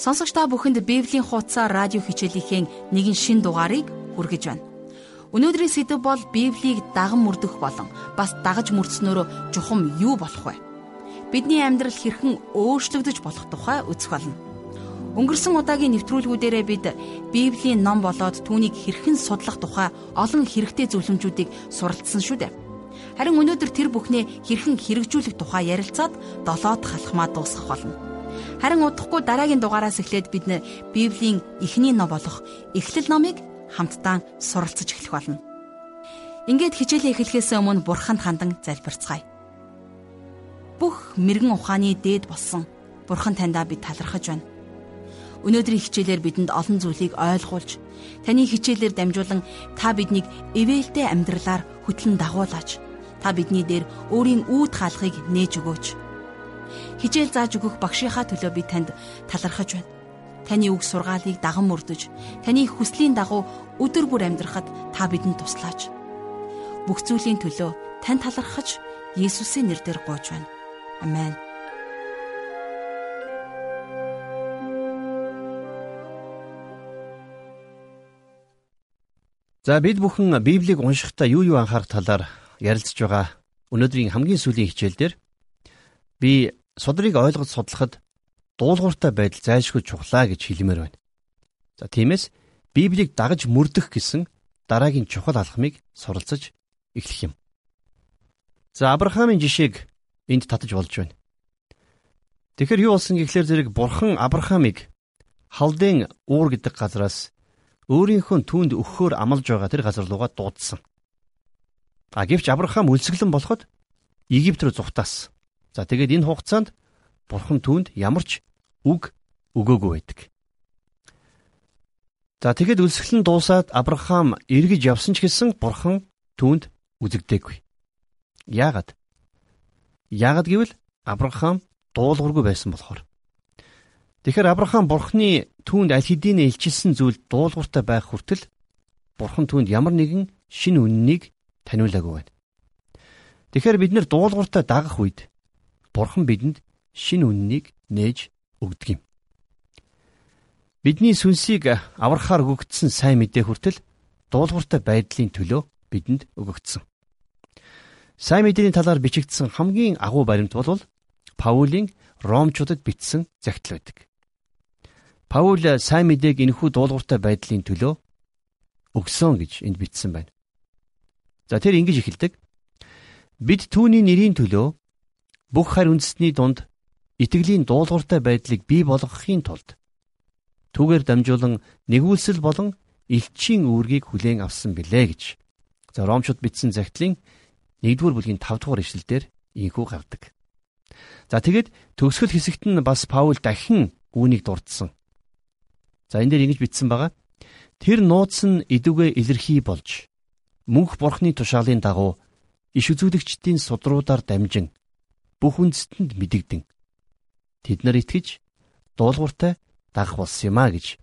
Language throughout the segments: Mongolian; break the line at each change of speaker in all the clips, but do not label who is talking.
Сонсогч та бүхэнд Библийн хуудасаар радио хичээлийнхээ нэгэн шин дугаарыг хүргэж байна. Өнөөдрийн сэдэв бол Библийг даган мөрдөх болон бас дагаж мөрдснөөрөө чухам юу болох вэ? Бидний амьдрал хэрхэн өөрчлөгдөж болох тухай үзэх болно. Өнгөрсөн удаагийн нэвтрүүлгүүдээрээ бид Библийн ном болоод түүнийг хэрхэн судлах тухай олон хэрэгтэй зөвлөмжүүдийг суралцсан шүү дээ. Харин өнөөдөр тэр бүхнээ хэрхэн хэрэгжүүлэх тухай ярилцаад долоод халахмаа дуусгах болно. Харин удахгүй дараагийн дугаараас эхлээд бид Библийн эхний ном болох Эхлэл номыг хамтдаа суралцж эхлэх болно. Ингээд хичээлээ эхлэхээс өмнө Бурханд хандан залбирцгаая. Бүх мэрэгэн ухааны дээд болсон Бурхан таньдаа бид талархаж байна. Өнөөдрийн хичээлээр бидэнд олон зүйлийг ойлгуулж, таны хичээлээр дамжуулан та биднийг ивэлтэй амьдралаар хөтлөн дагуулж, та бидний дээр өөрийн үүд хаалхыг нээж өгөөч хижээл зааж өгөх багшийнхаа төлөө би танд талархаж байна. Таны үг сургаалыг даган мөрдөж, таны хүслийн дагуу өдөр бүр амьдрахад та бидэнд туслаач. Бүх зүйлийн төлөө тань талархаж Есүсийн нэрээр гуйж байна. Амен.
За бид бүхэн Библийг уншихдаа юу юу анхаарах талаар ярилцж байгаа. Өнөөдрийн хамгийн сүүлийн хичээл дээр би судрыг ойлгож судлахад дуулууртай байдал зайлшгүй чухлаа гэж хэлмээр байна. За тиймээс Библийг дагаж мөрдөх гэсэн дараагийн чухал алхмыг суралцаж эхлэх юм. За Авраамийн жишээг энд татаж болж байна. Тэгэхээр юу болсон гэхлээр зэрэг Бурхан Авраамыг Халдын уур гэдэг газраас өөрийнхөө түүнд өгөхөөр амлаж байгаа тэр газар руугаа дуудсан. А гэвч Авраам үлсгэлэн болоход Египт рүү зүхтаасан. За тэгээд энэ хугацаанд бурхан түүнд ямар ч үг өгөөгүй байдаг. За тэгэд үлсгэлэн дуусаад Авраам эргэж явсан ч гэсэн бурхан түүнд үзэгдээгүй. Яагаад? Яагаад гэвэл Авраам дуулуургүй байсан болохоор. Тэгэхээр Авраам бурхны түүнд аль хэдийн илчилсэн зүйл дуулууртай байх хүртэл бурхан түүнд ямар нэгэн шин үннийг таниулаагүй байна. Тэгэхээр бид нэр дуулууртай дагах үед Бурхан бидэнд шин үннийг нээж өгдөг юм. Бидний сүнсийг аврахаар өгөгдсөн сайн мэдээ хүртэл дуулууртай байдлын төлөө бидэнд өгөгдсөн. Сайн мэдээний талаар бичигдсэн хамгийн агуу баримт бол Паулийн Ромчуудад бичсэн загтал байдаг. Паул сайн мэдээг энэхүү дуулууртай байдлын төлөө өгсөн гэж энд бичсэн байна. За тэр ингэж эхэлдэг. Бид түүний нэрийн төлөө бүх харь үндэстний дунд итгэлийн дуулууртай байдлыг бий болгохын тулд түүгээр дамжуулан нэгүүлсэл болон элчийн үүргийг хүлээн авсан билээ гэж. За Ромчууд бичсэн загтлын 1-р бүлгийн 5-р ишлэлдэр ийхүү гардаг. За тэгэд төгсгөл хэсэгт нь бас Паул дахин үүнийг дурдсан. За энэ дээр ингэж бичсэн байгаа. Тэр нууц нь идэвхтэй илэрхий болж мөнх бурхны тушаалын дагуу иш үзүүлэгчдийн судруудаар дамжин бүх үндэстэнд мэдэгдэн тэд нар итгэж дуулууртай дагах болсон юм а гэж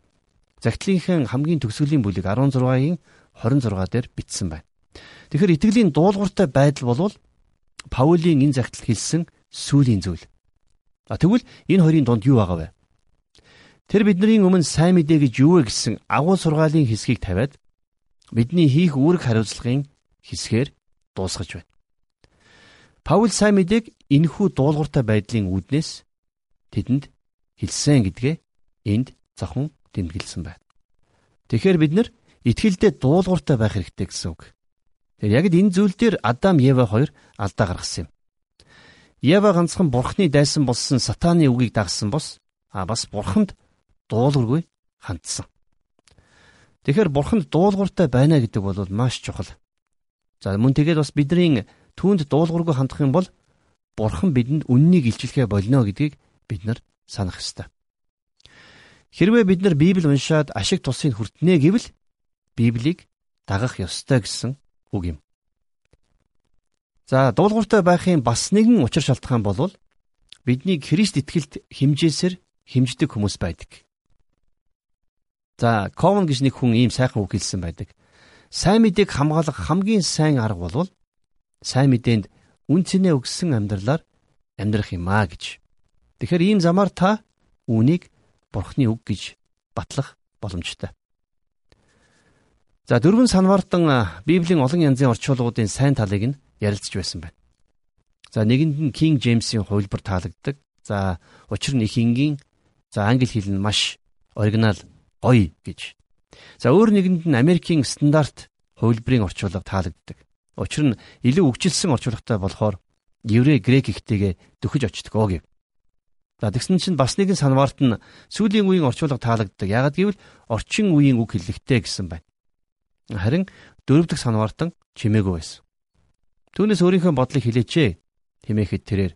загтлынхын хамгийн төгсгөлийн бүлэг 16-ийн 26 дээр бичсэн байна. Тэгэхээр итгэлийн дуулууртай байдал бол Паулийн энэ загтал хэлсэн сүлийн зүйл. А тэгвэл энэ хоёрын дунд юу байгаа вэ? Тэр бидний өмнө сайн мэдээ гэж юу вэ гэсэн агуу сургаалын хэсгийг тавиад бидний хийх үүрэг хариуцлагын хэсгээр дуусгаж байна. Паул сайн мэдээг энэхүү дуулууртай байдлын үүднээс тэдэнд хэлсэн гэдгээ энд зөвхөн тэмдэглэсэн байна. Тэгэхээр бид нар итгэлдээ дуулууртай байх хэрэгтэй гэсэн үг. Тэр яг энэ зүйл дээр Адам Ева хоёр алдаа гаргасан юм. Ева ганцхан бурхны дайсан болсон сатааны үгийг дагсан бос а бас бурханд дуулуургүй хандсан. Тэгэхээр бурханд дуулууртай байна гэдэг бол маш чухал. За мөн тэгээд бас бидний түүнд дуулуургүй хандах юм бол Бурхан бидэнд үннийг илчлэхэ болно гэдгийг бид нар санах ёстой. Хэрвээ бид нар Библийг уншаад ашиг тусыг хүртнэ гэвэл Библийг дагах ёстой гэсэн үг юм. За дуулууртай байхын бас нэгэн учир шалтгаан бол бидний Христ итгэлд химжээсээр химждэг хүмүүс байдаг. За, Ковен гэж нэг хүн ийм сайхан үг хэлсэн байдаг. Сайн мэдээг хамгаалах хамгийн сайн арга бол сайн мэдээнд үн цэнэ өгсөн амьдралаар амьдрах юм аа гэж. Тэгэхээр ийм замаар та үүнийг Бурхны үг гэж батлах боломжтой. За дөрвөн санваартан Библийн олон янзын орчуулгуудын сайн талыг нь ярилцж байсан байна. За нэгэнд нь King James-ийн хувилбар таалагддаг. За учир нь их энгийн за англи хэл нь маш оригинал гоё гэж. За өөр нэгэнд нь Америкийн стандарт хувилбарын орчуулга таалагддаг. Учир нь илүү өгчилсэн орчуулгатай болохоор еврей грек ихтэйгээ дөхөж очдог гэв. За тэгсэн чинь бас нэгэн санваарт нь сүүлийн үеийн орчуулга таалагддаг. Яагад гэвэл орчин үеийн үг хэллэгтэй гэсэн байна. Харин дөрөв дэх санваартан чимээгүй байсан. Түүнээс өөрийнхөө бодлыг хэлээчээ хэмээхэд тэрээр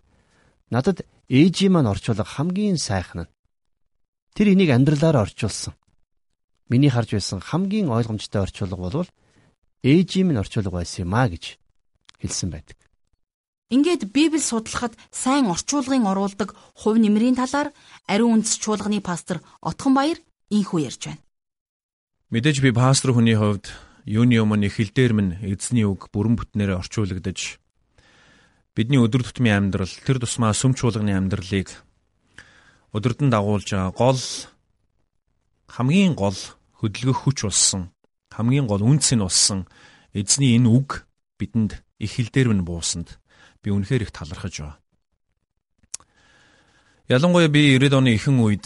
надад ээжийн маань орчуулга хамгийн сайхан нь. Тэр энийг амьдралаараа орчуулсан. Миний харж байсан хамгийн ойлгомжтой орчуулга бол ээжийн минь орчуулга байсан юм а гэж хэлсэн байдаг.
Ингээд Библи судлахад сайн орчуулгын оруулдаг хувь нэмрийн талаар ариун үндэс чуулганы пастор Отхон Баяр инхүү ярьж байна.
Мэдээж би пастор хүний хувьд юуны өмнө дээр минь эзний үг бүрэн бүтнээр орчуулагдаж бидний өдөр тутмын амьдрал тэр тусмаа сүм чуулганы амьдралыг өдөрдөн дагуулж байгаа гол хамгийн гол хөдөлгөх хүч болсон хамгийн гол үнц нь болсон эзний энэ үг бидэнд их хил дээр минь буусанд би үнэхээр их талархаж байна. Ялангуяа би 90 оны ихэнх үед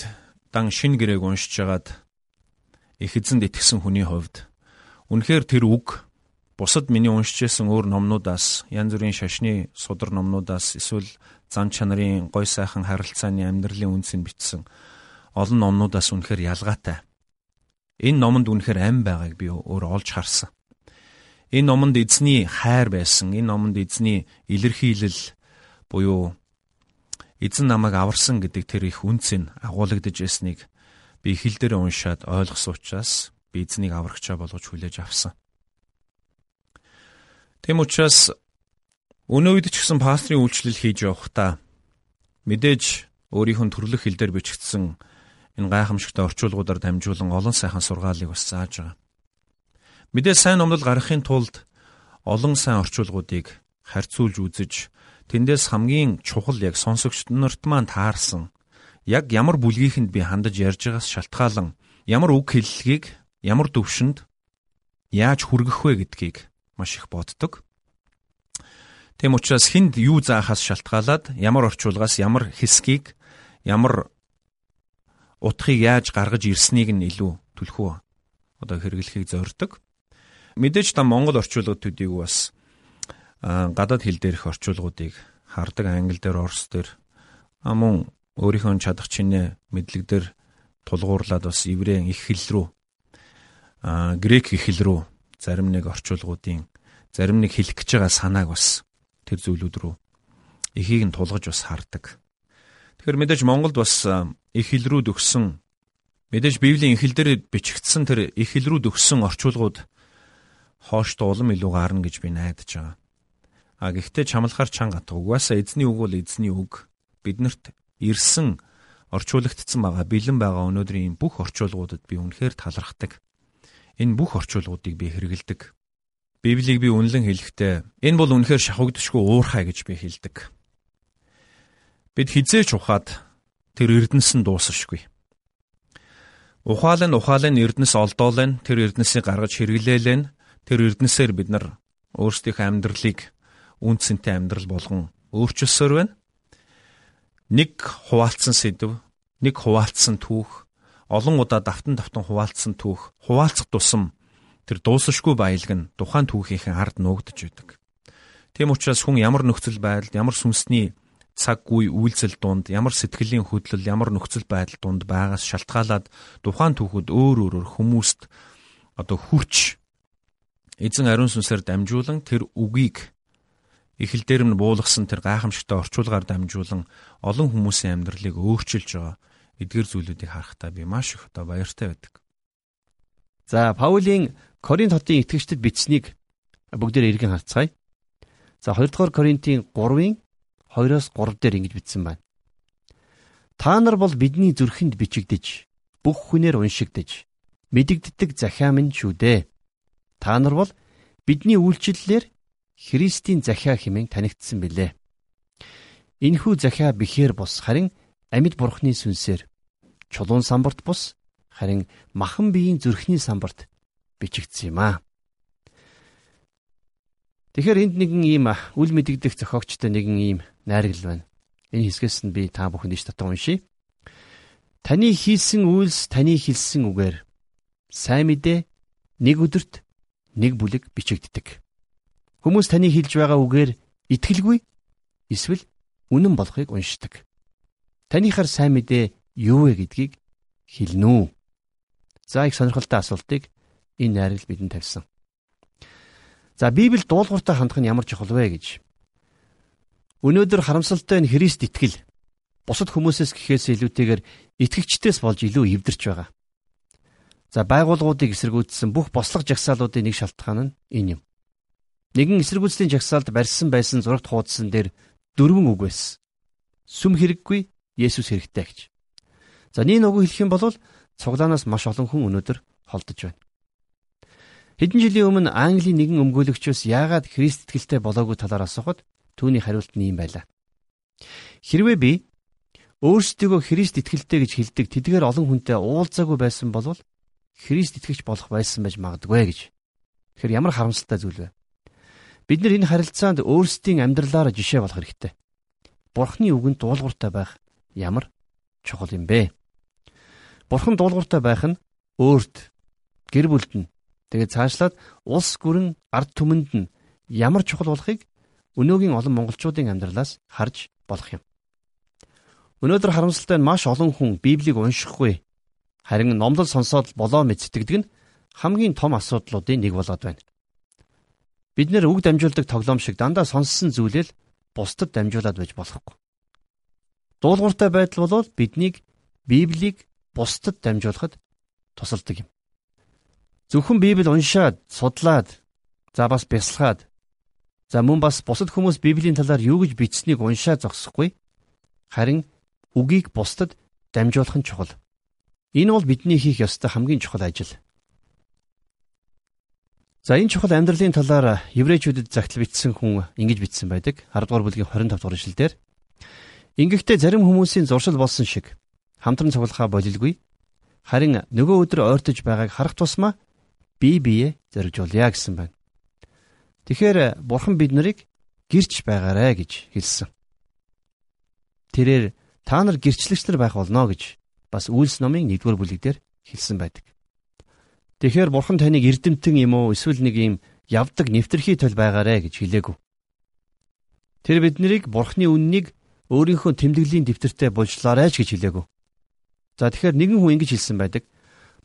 дан шин гэрээг уншиж хагаад их эзэнд итгэсэн хүний хувьд үнэхээр тэр үг бусад миний уншижсэн өөр номнуудаас янз бүрийн шашны судар номнуудаас эсвэл зан чанарын гой сайхан харилцааны амьдралын үнсийг бичсэн олон номнуудаас үнэхээр ялгаатай. Энэ номонд үнэхээр ам байгааг би өөр олж харсан. Энэ номонд эзний хайр байсан. Энэ номонд эзний илэрхийлэл буюу эзэн намайг аварсан гэдэг тэр их үнц нь агуулгадж ясныг би хил дээр уншаад ойлгосон учраас би эзнийг аврагчаа болгож хүлээж авсан. Тэм учраас өнөө үед ч гэсэн пастрын үйлчлэл хийж явахдаа мэдээж өөрийнх нь төрлөх хил дээр бичигдсэн энэ гайхамшигтай орчуулгуудаар дамжуулан олон сайхан сургаалыг бас зааж байгаа. Мэдээж сайн номлол гаргахын тулд олон сайн орчуулгуудыг харьцуулж үзэж тэндээс хамгийн чухал яг сонсогчд нарт маань таарсан яг ямар бүлгийхэнд би хандаж ярьж байгаас шалтгаалan ямар үг хэллэгийг ямар төвшөнд яаж хүргэх вэ гэдгийг маш их боддог. Тэм учраас хүнд юу заахаас шалтгаалаад ямар орчуулгаас ямар хэсгийг ямар утгыг яаж гаргаж ирснийг нь илүү түлхүү одоо хэрэглэхийг зорддог. Мэдээж та Монгол орчуулгад төдийг бас гадаад хэл дээрх орчуулгуудыг хардаг англи дээр орс дээр мөн өөрийнхөө чадах чинээ мэдлэг дээр тулгуурлаад бас еврей их хэл рүү а грек их хэл рүү зарим нэг орчуулгуудын зарим нэг хэлэх гэж байгаа санааг бас тэр зүйлүүд рүү эхийг нь тулгаж бас хардаг. Тэгэхээр мэдээж Монголд бас их хэл рүү төгссөн мэдээж Библийн их хэл дээр бичигдсэн тэр их хэл рүү төгссөн орчуулгууд хооштой улам илүү гарна гэж би найдаж байгаа. А гэхдээ чамлахаар чанга атга. Угаасаа эзний үг бол эзний үг. Биднэрт ирсэн орчуулагдсан байгаа бэлэн байгаа өнөөдрийн бүх орчуулгуудад би үнэхээр талархдаг. Энэ бүх орчуулгуудыг би хэрэгэлдэг. Библийг би үнэлэн хэлэхдээ энэ бол үнэхээр шахагдшгүй уурхай гэж би хэлдэг. Бид хизээч ухаад тэр эрдэнэс нь дуусашгүй. Ухаалын ухаалын эрдэнэс олдоолын тэр эрдэнэсийг гаргаж хэрэглээлэн тэр эрдэнэсээр бид нар өөрсдийнхөө амьдралыг үнцэнтэй амьдрал болгон өөрчилсөөр байна нэг хуваалцсан сэдв, нэг хуваалцсан түүх, олон удаа давтан давтан хуваалцсан түүх, хуваалцах тусам тэр дуусашгүй баялаг нь тухайн түүхийнхэн ард нуугдж байдаг. Тийм учраас хүн ямар нөхцөл байдалд, ямар сүнсний цаг үе үйлцэл дунд, ямар сэтгэлийн хөдлөл, ямар нөхцөл байдал дунд байгаас шалтгаалаад тухайн түүхүүд өөр өөрөөр хүмүүст одоо хүрч эзэн ариун сүнсээр дамжуулан тэр үгийг Эхэл дээр нь буулгасан тэр гайхамшигтай орчуулгаар дамжуулан олон хүмүүсийн амьдралыг өөрчилж байгаа эдгэр зүйлүүдийг харахтаа би маш их одоо баяртай байдаг.
За Паулийн Коринт хотын итгэгчдэд бичсэнийг бүгдээр эргэн харцгаая. За 2 дугаар Коринтын 3-ын 2-оос 3 дээр ингэж бичсэн байна. Та нар бол бидний зүрхэнд бичигдэж, бүх хүнээр уншигдаж, мэдэгддэг захиа минь шүү дээ. Та нар бол бидний үйлчлэлээр Христийн захиа хэмээн танигдсан билээ. Энэхүү захиа бихээр бус харин амьд бурхны сүнсээр чулуун самбарт бус харин махан биеийн зүрхний самбарт бичигдсэн юм аа. Тэгэхээр энд нэгэн ийм үл мэдэгдэх зохиогчтой нэгэн ийм найрагл байна. Энэ хэсгээс нь би та бүхэнд иш татан уншия. Таны хийсэн үйлс таны хэлсэн үгээр сайн мэдээ нэг өдөрт нэг бүлэг бичигддэг. Хүмүүс таны хэлж байгаа үгээр итгэлгүй эсвэл үнэн болохыг уншдаг. Таныхаар сайн мэдээ юу вэ гэдгийг хэлнэ үү? За их сонирхолтой асуултыг энэ найрагл бидэнд тавьсан. За Библи дуулууртай хандах нь ямар чухал вэ гэж. Өнөөдөр харамсалтай нь Христ итгэл бусад хүмүүсээс гэхээс илүүтэйгээр итгэгчдээс болж илүү эвдэрч байгаа. За байгууллагуудыг эсэргүүцсэн бүх бослого жагсаалуудын нэг шалтгаан нь энэ юм. Нэгэн эсэргүүцлийн жагсаалд барьсан байсан зурагт хуудсан дээр дөрвөн үг байсан. Сүм хэрэггүй, Есүс хэрэгтэй гэж. За нэг нөгөө хэлэх юм бол цуглаанаас маш олон хүн өнөөдөр холдож байна. Хэдэн жилийн өмнө Английн нэгэн өмгөөлөгчөөс яагаад Христ итгэлтэй болоогүй талаар асуухад түүний хариулт нь юм байлаа. Хэрвээ би өөрсдийгөө Христ итгэлтэй гэж хэлдэг тэдгээр олон хүнтэй уулзаагүй байсан бол Христ итгэж болох байсан байж магадгүй гэж. Тэгэхээр ямар харамсалтай зүйл вэ? Бид нар энэ харилцаанд өөрсдийн амьдралаараа жишээ болох хэрэгтэй. Бурхны үгэнд дуулууртай байх ямар чухал юм бэ? Бурхан дуулууртай байх нь өөрт гэр бүлд нь Тэгээд цаашлаад улс гүрэн ард түмэнд нь ямар чухал болохыг өнөөгийн олон монголчуудын амьдралаас харж болох юм. Өнөөдөр харамсалтай нь маш олон хүн Библийг уншихгүй харин номлол сонсоод болоо мэд сэтгэдэг нь хамгийн том асуудлуудын нэг болоод байна. Бид нэр үг дамжуулдаг тоглоом шиг дандаа сонссон зүйлэл бусдад дамжуулаад байж болохгүй. Дуулууртай байдал бол биднийг Библийг бусдад дамжуулахад тусалдаг юм. Зөвхөн Библийг уншаад, судлаад, за бас бясалгаад, за мөн бас бусад хүмүүс Библийн талаар юу гэж бичсэнийг уншаа зогсохгүй. Харин үгийг бусдад дамжуулах нь чухал. Энэ бол бидний хийх ёстой хамгийн чухал ажил. За энэ чухал амьдралын талаар еврейчүүдэд загтал бичсэн хүн ингэж бичсэн байдаг. 10 дугаар бүлгийн 25 дугаар ишлэлдэр Ингэхдээ зарим хүмүүсийн зуршил болсон шиг хамтран цуглахаа болилгүй. Харин нөгөө өдөр ойртож байгааг харах тусмаа бие бие зоригжуулъя гэсэн байна. Тэгэхээр бурхан бид нарыг гэрч байгаарэ гэж хэлсэн. Тэрээр та нар гэрчлэгч нар байх болно гэж бас Үйлс номын 1-р бүлэг дээр хэлсэн байдаг. Тэгэхээр бурхан таныг эрдэмтэн юм уу эсвэл нэг юм явдаг нэвтрхий тол байгаарэ гэж хэлээгүү. Тэр биднийг бурхны үннийг өөрийнхөө тэмдэглэлийн дэвтэртээ булжлаарай ч гэж хэлээгүү. За тэгэхээр нэгэн хүн ингэж хэлсэн байдаг.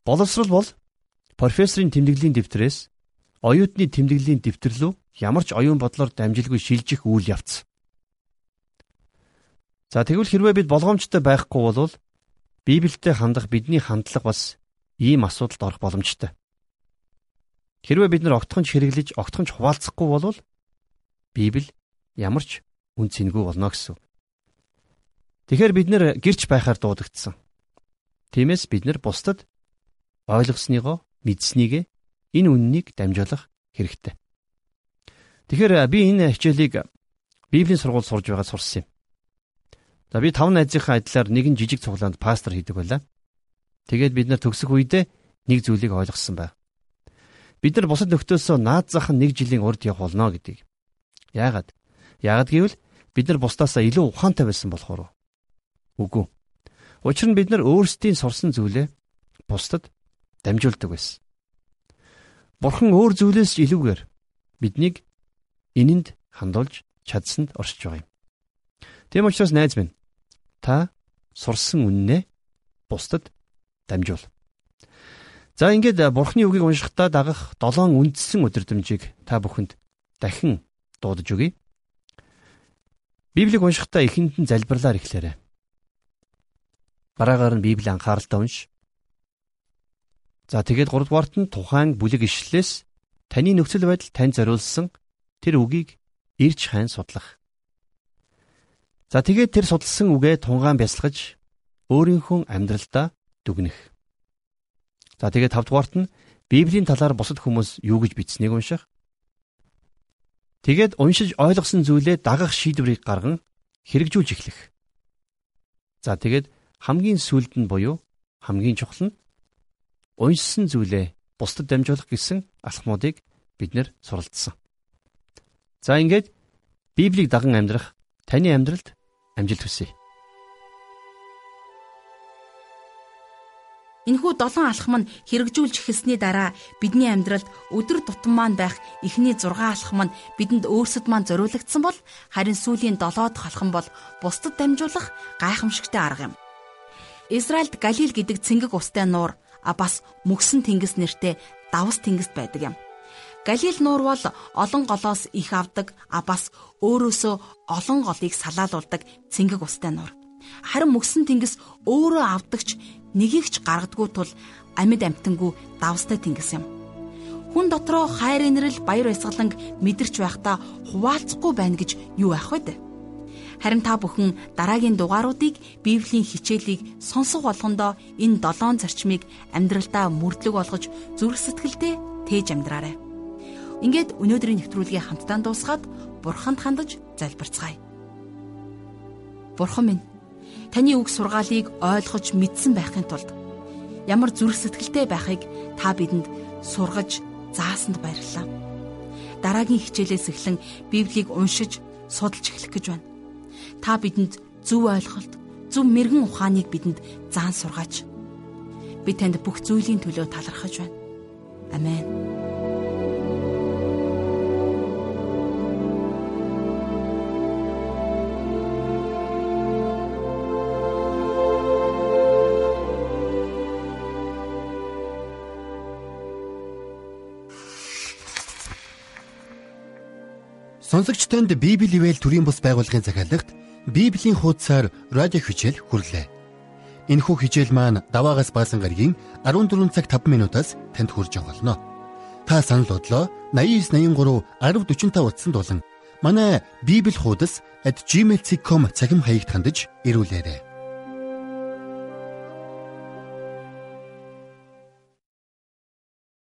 Боловсрал бол профессорын тэмдэглэлийн дэвтрээс оюутны тэмдэглэлийн дэвтэр рүү ямар ч оюун бодлоор дамжилгүй шилжих үйл явц. За тэгвэл хэрвээ бид болгоомжтой байхгүй бол Библиэд хандах бидний хандлага бас ийм асуудалд орох боломжтой. Хэрвээ бид нар огтхонч хэрэглэж, огтхонч хуваалцахгүй бол Библи ямар ч үн цэнгүй болно гэсэн. Тэгэхээр бид нэр гэрч байхаар дуудагдсан. Тиймээс бид нар бусдад ойлгосныгоо мэдснийг энэ үннийг дамжуулах хэрэгтэй. Тэгэхээр би энэ хичээлийг Библийн сургууль сурж байгаа сурсан юм. За би таван найзынхаа адилаар нэгэн жижиг цуглаанд пастор хийдэг байлаа. Тэгээд бид нар төгсөх үедээ нэг зүйлийг ойлгосон байв. Бид нар бусад нөхдөөсөө наад зах нь нэг жилийн урд явах болно гэдгийг. Яагаад? Яагаад гэвэл бид нар бусдаасаа илүү ухаантай байсан болохоор. Үгүй. Учир нь бид нар өөрсдийн сурсан зүйлээ бусдад дамжуулдаг байсан. Бурхан өөр зүйлээс илүүгээр биднийг энэнд хандуулж чадсанд оршиж байгаа юм. Тийм учраас найз минь та сурсан үннээ бусдад дамжуул. За ингээд Бурхны үгийг уншихдаа дагах долоон үндсэн өдөрдмжийг та бүхэнд дахин дуудаж өгье. Библийг уншихдаа эхэнд нь залбирлаар эхлээрэй. Дараагаар нь Библийн анхааралтай унш. За тэгээд 3 дугаарт нь тухайн бүлэг ишлэлээс таны нөхцөл байдал тань зориулсан тэр үгийг ирж хайн судлах. За тэгээд тэр судалсан үгээ тунгаан бясалгаж өөрийнхөө амьдралдаа дүгнэх. За тэгээд 5 дугаарт нь Библийн талаар бусад хүмүүс юу гэж бичсэнийг унших. Тэгээд уншиж ойлгосон зүйлээ дагах шийдвэрийг гарган хэрэгжүүлж эхлэх. За тэгээд хамгийн сүүлд нь буюу хамгийн чухал нь уншсан зүйлээ бусдад дамжуулах гэсэн алхмуудыг бид нэр суралцсан. За ингээд Библийг даган амьдрах таны амьдралд амжилт хүсье.
Энэхүү долоон алхам нь хэрэгжүүлж эхэлсний дараа бидний амьдралд өдөр тутам маань байх эхний 6 алхам нь бидэнд өөрсөд маань зориулагдсан бол харин сүүлийн 7 дахь алхам бол бусдад дамжуулах гайхамшигтай арга юм. Израильд Галил гэдэг цэнгэг устай нуур а бас мөксөн тэнгис нэртэй давс тэнгист байдаг юм. Галил нуур бол олон голоос их авдаг а бас өөрөөсөө олон голыг салаалуулдаг цэнгэг устай нуур. Харин мөксөн тэнгис өөрөө авдагч нэгийг ч гаргадгүй тул амьд амтангүй давстай тэнгис юм. Хүн дотроо хайр инрэл баяр баясгаланг мэдэрч байхдаа хуваалцахгүй байна гэж юу байх вэ? Харин та бүхэн дараагийн дугааруудыг Библийн хичээлийг сонсох болгондоо энэ долоон зарчмыг амьдралдаа мөрдлөг болгож зүрх сэтгэлдээ тээж амьдраарай. Ингээд өнөөдрийн нэвтрүүлгийг хамтдаа дуусгаад Бурханд хандаж залбирцгаая. Бурхан минь таны үг сургаалыг ойлгож мэдсэн байхын тулд ямар зүрх сэтгэлтэй байхыг та бидэнд сургаж заасанд баярлалаа. Дараагийн хичээлээс эхлэн Библийг уншиж судалж эхлэх гэж байна. Та бидэнд зөв ойлголт, зөв мэрэгэн ухааныг бидэнд заан сургаач. Би танд бүх зүйлийн төлөө талархаж байна. Амен.
Сонсогч танд Библи ивэл төрийн бус байгууллагын захиалгад Библийн хуудасаар радио хичээл хүрлээ. Энэхүү хичээл маань даваагаас баасан гарагийн 14 цаг 5 минутаас танд хүрж байгаа болно. Та санал бодлоо 8983 1045 утсанд болон манай Библи хуудас @gmail.com цахим хаягт хандаж ирүүлээрэй.